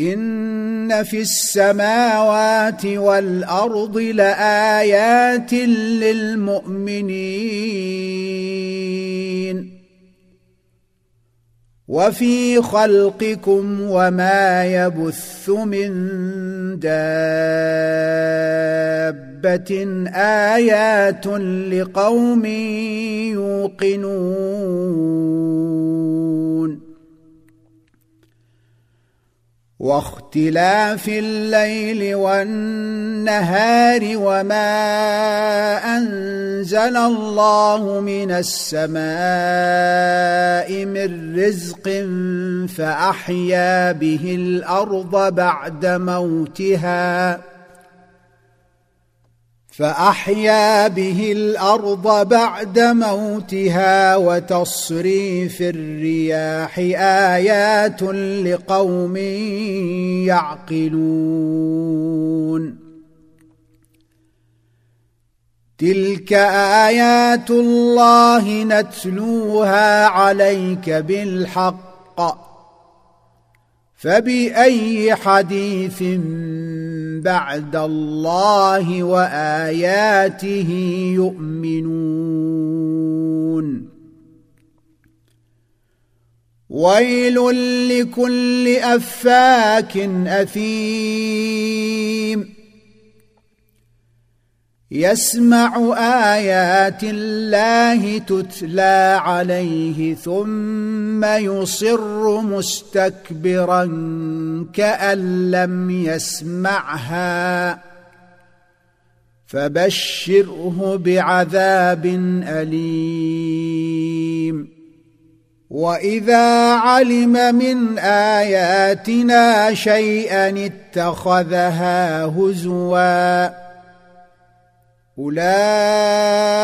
إن في السماوات والأرض لآيات للمؤمنين. وفي خلقكم وما يبث من دابة آيات لقوم يوقنون. واختلاف الليل والنهار وما أنزل الله من السماء من رزق فأحيا به الأرض بعد موتها فأحيا به الأرض بعد موتها وتصريف الرياح آيات لقوم يعقلون. تلك آيات الله نتلوها عليك بالحق. فبأي حديث بعد الله وآياته يؤمنون؟ ويل لكل أفاك أثيم. يسمع آيات الله تتلى عليه ثم يصر مستكبرا كأن لم يسمعها. فبشره بعذاب أليم. وإذا علم من آياتنا شيئا اتخذها هزوا أولئك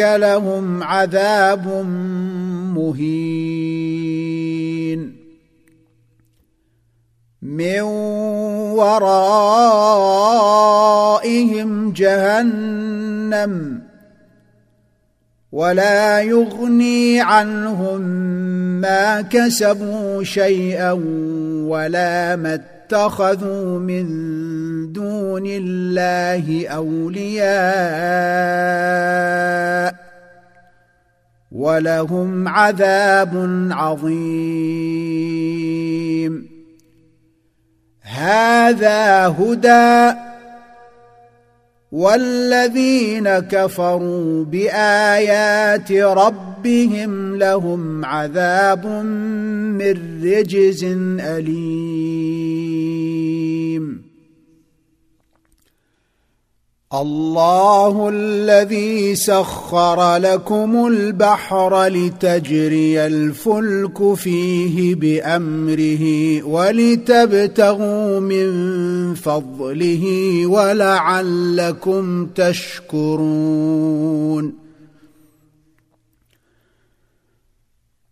لهم عذاب مهين. من ورائهم جهنم ولا يغني عنهم ما كسبوا شيئا ولا ما اتخذوا من دون الله أولياء ولهم عذاب عظيم. هذا هدى والذين كفروا بآيات ربهم لهم عذاب من رجز أليم. الله الذي سخر لكم البحر لتجري الفلك فيه بأمره ولتبتغوا من فضله ولعلكم تشكرون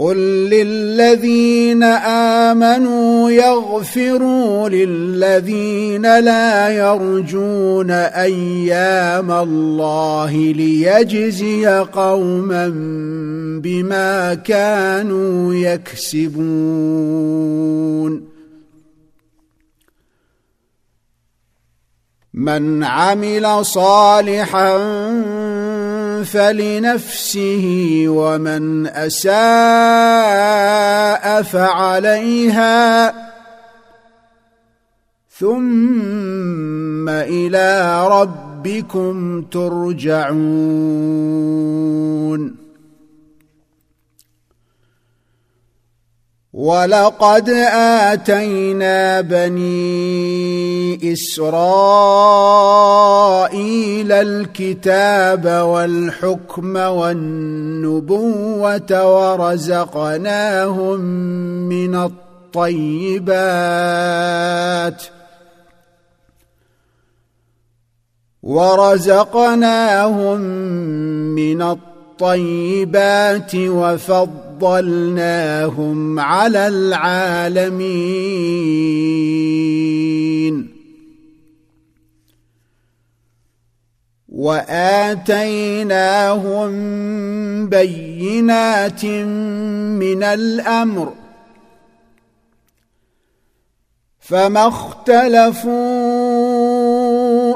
قل للذين امنوا يغفروا للذين لا يرجون أيام الله ليجزي قوما بما كانوا يكسبون من عمل صالحا فلنفسه ومن أساء فعليها. ثم إلى ربكم ترجعون. ولقد آتينا بني إسرائيل الكتاب والحكم والنبوة ورزقناهم من الطيبات ورزقناهم من الطيبات وفضلناهم على العالمين. وآتيناهم بينات من الأمر. فما اختلفوا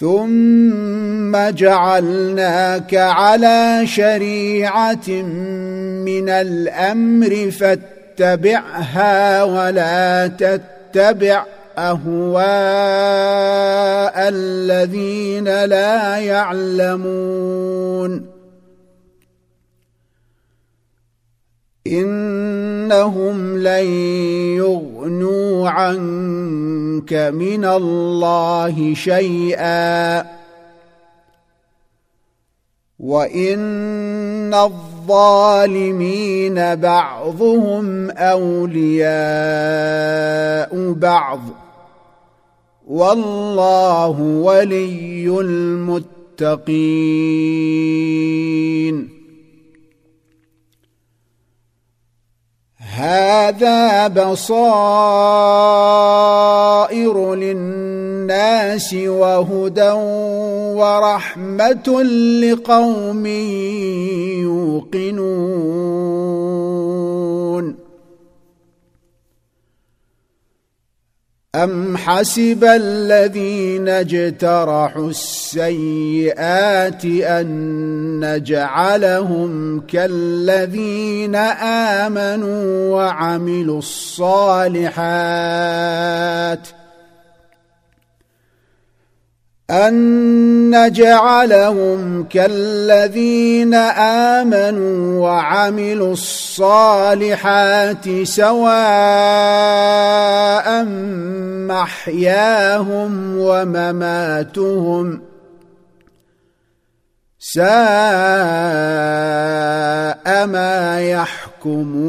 ثم جعلناك على شريعة من الأمر فاتبعها ولا تتبع أهواء الذين لا يعلمون إنهم لن يغنوا عنك من الله شيئا. وإن الظالمين بعضهم أولياء بعض. والله ولي المتقين. هذا بصائر للناس وهدى ورحمة لقوم يوقنون. أم حسب الذين اجترحوا السيئات أن نجعلهم كالذين آمنوا وعملوا الصالحات ۖ أن نجعلهم كالذين آمنوا وعملوا الصالحات سواء محياهم ومماتهم ساء ما يحكمون.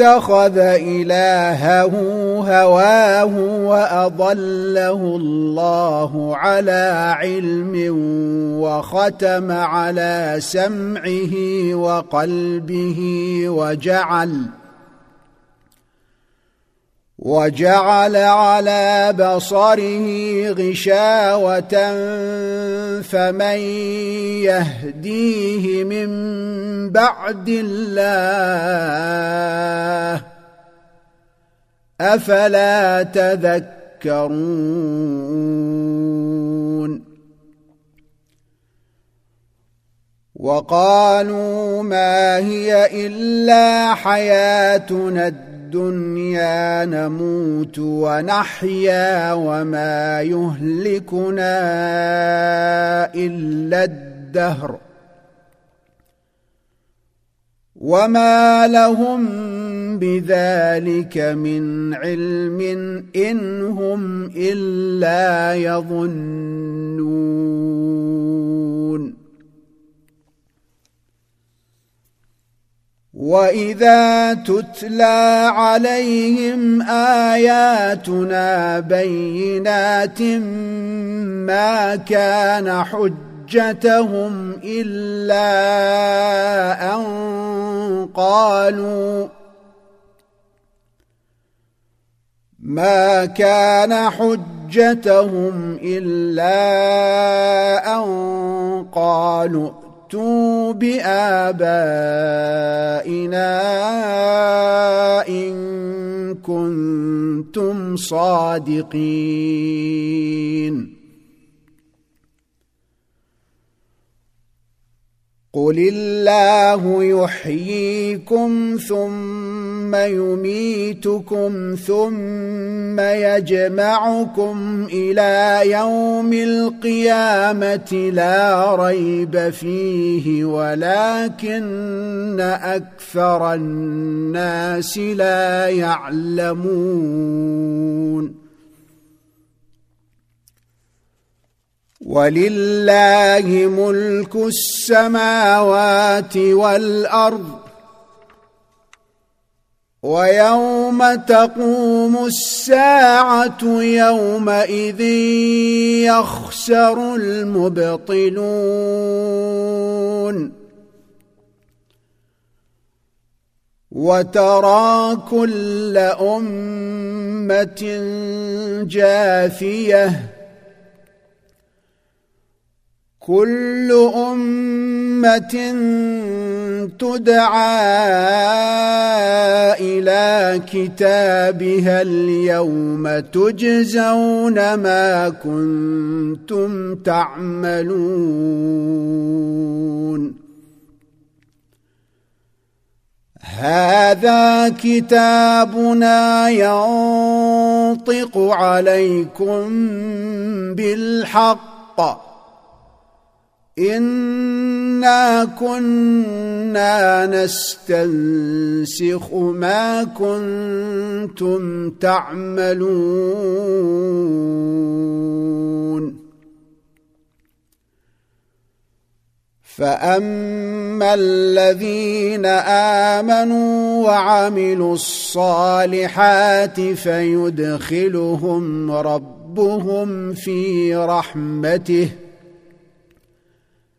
اتخذ إلهه هواه وأضله الله على علم وختم على سمعه وقلبه وجعل وجعل على بصره غشاوة فمن يهديه من بعد الله أفلا تذكرون؟ وقالوا ما هي إلا حياتنا الدنيا نموت ونحيا وما يهلكنا إلا الدهر. وما لهم بذلك من علم إن هم إلا يظنون. واذا تتلى عليهم اياتنا بينات ما كان حجتهم الا ان قالوا ما كان حجتهم إلا أن قالوا فاتوا بآبائنا إن كنتم صادقين. قل الله يحييكم ثم يميتكم ثم يجمعكم إلى يوم القيامه لا ريب فيه ولكن أكثر الناس لا يعلمون ولله ملك السماوات والأرض ويوم تقوم الساعة يومئذ يخسر المبطلون وترى كل أمة جاثية كل أمة تدعى إلى كتابها اليوم تجزون ما كنتم تعملون. هذا كتابنا ينطق عليكم بالحق. انا كنا نستنسخ ما كنتم تعملون فاما الذين امنوا وعملوا الصالحات فيدخلهم ربهم في رحمته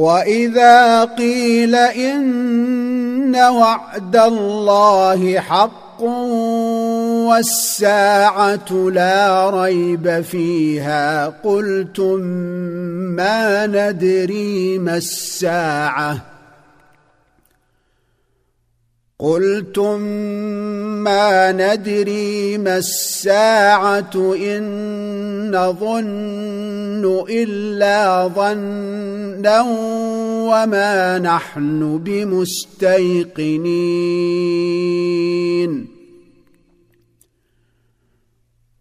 واذا قيل ان وعد الله حق والساعة لا ريب فيها قلتم ما ندري ما الساعة قلتم ما ندري ما الساعة إن نظن إلا ظنا وما نحن بمستيقنين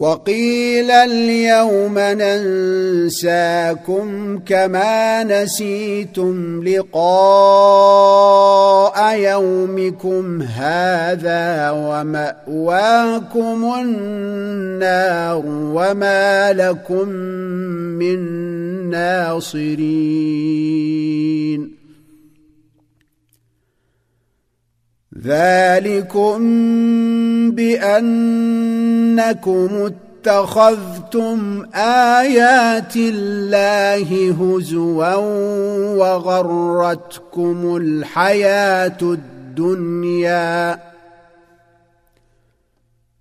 وقيل اليوم ننساكم كما نسيتم لقاء يومكم هذا ومأواكم النار وما لكم من ناصرين ذلكم بأنكم اتخذتم آيات الله هزوا وغرتكم الحياة الدنيا.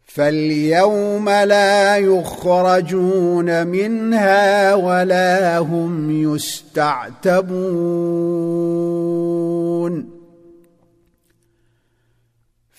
فاليوم لا يخرجون منها ولا هم يستعتبون.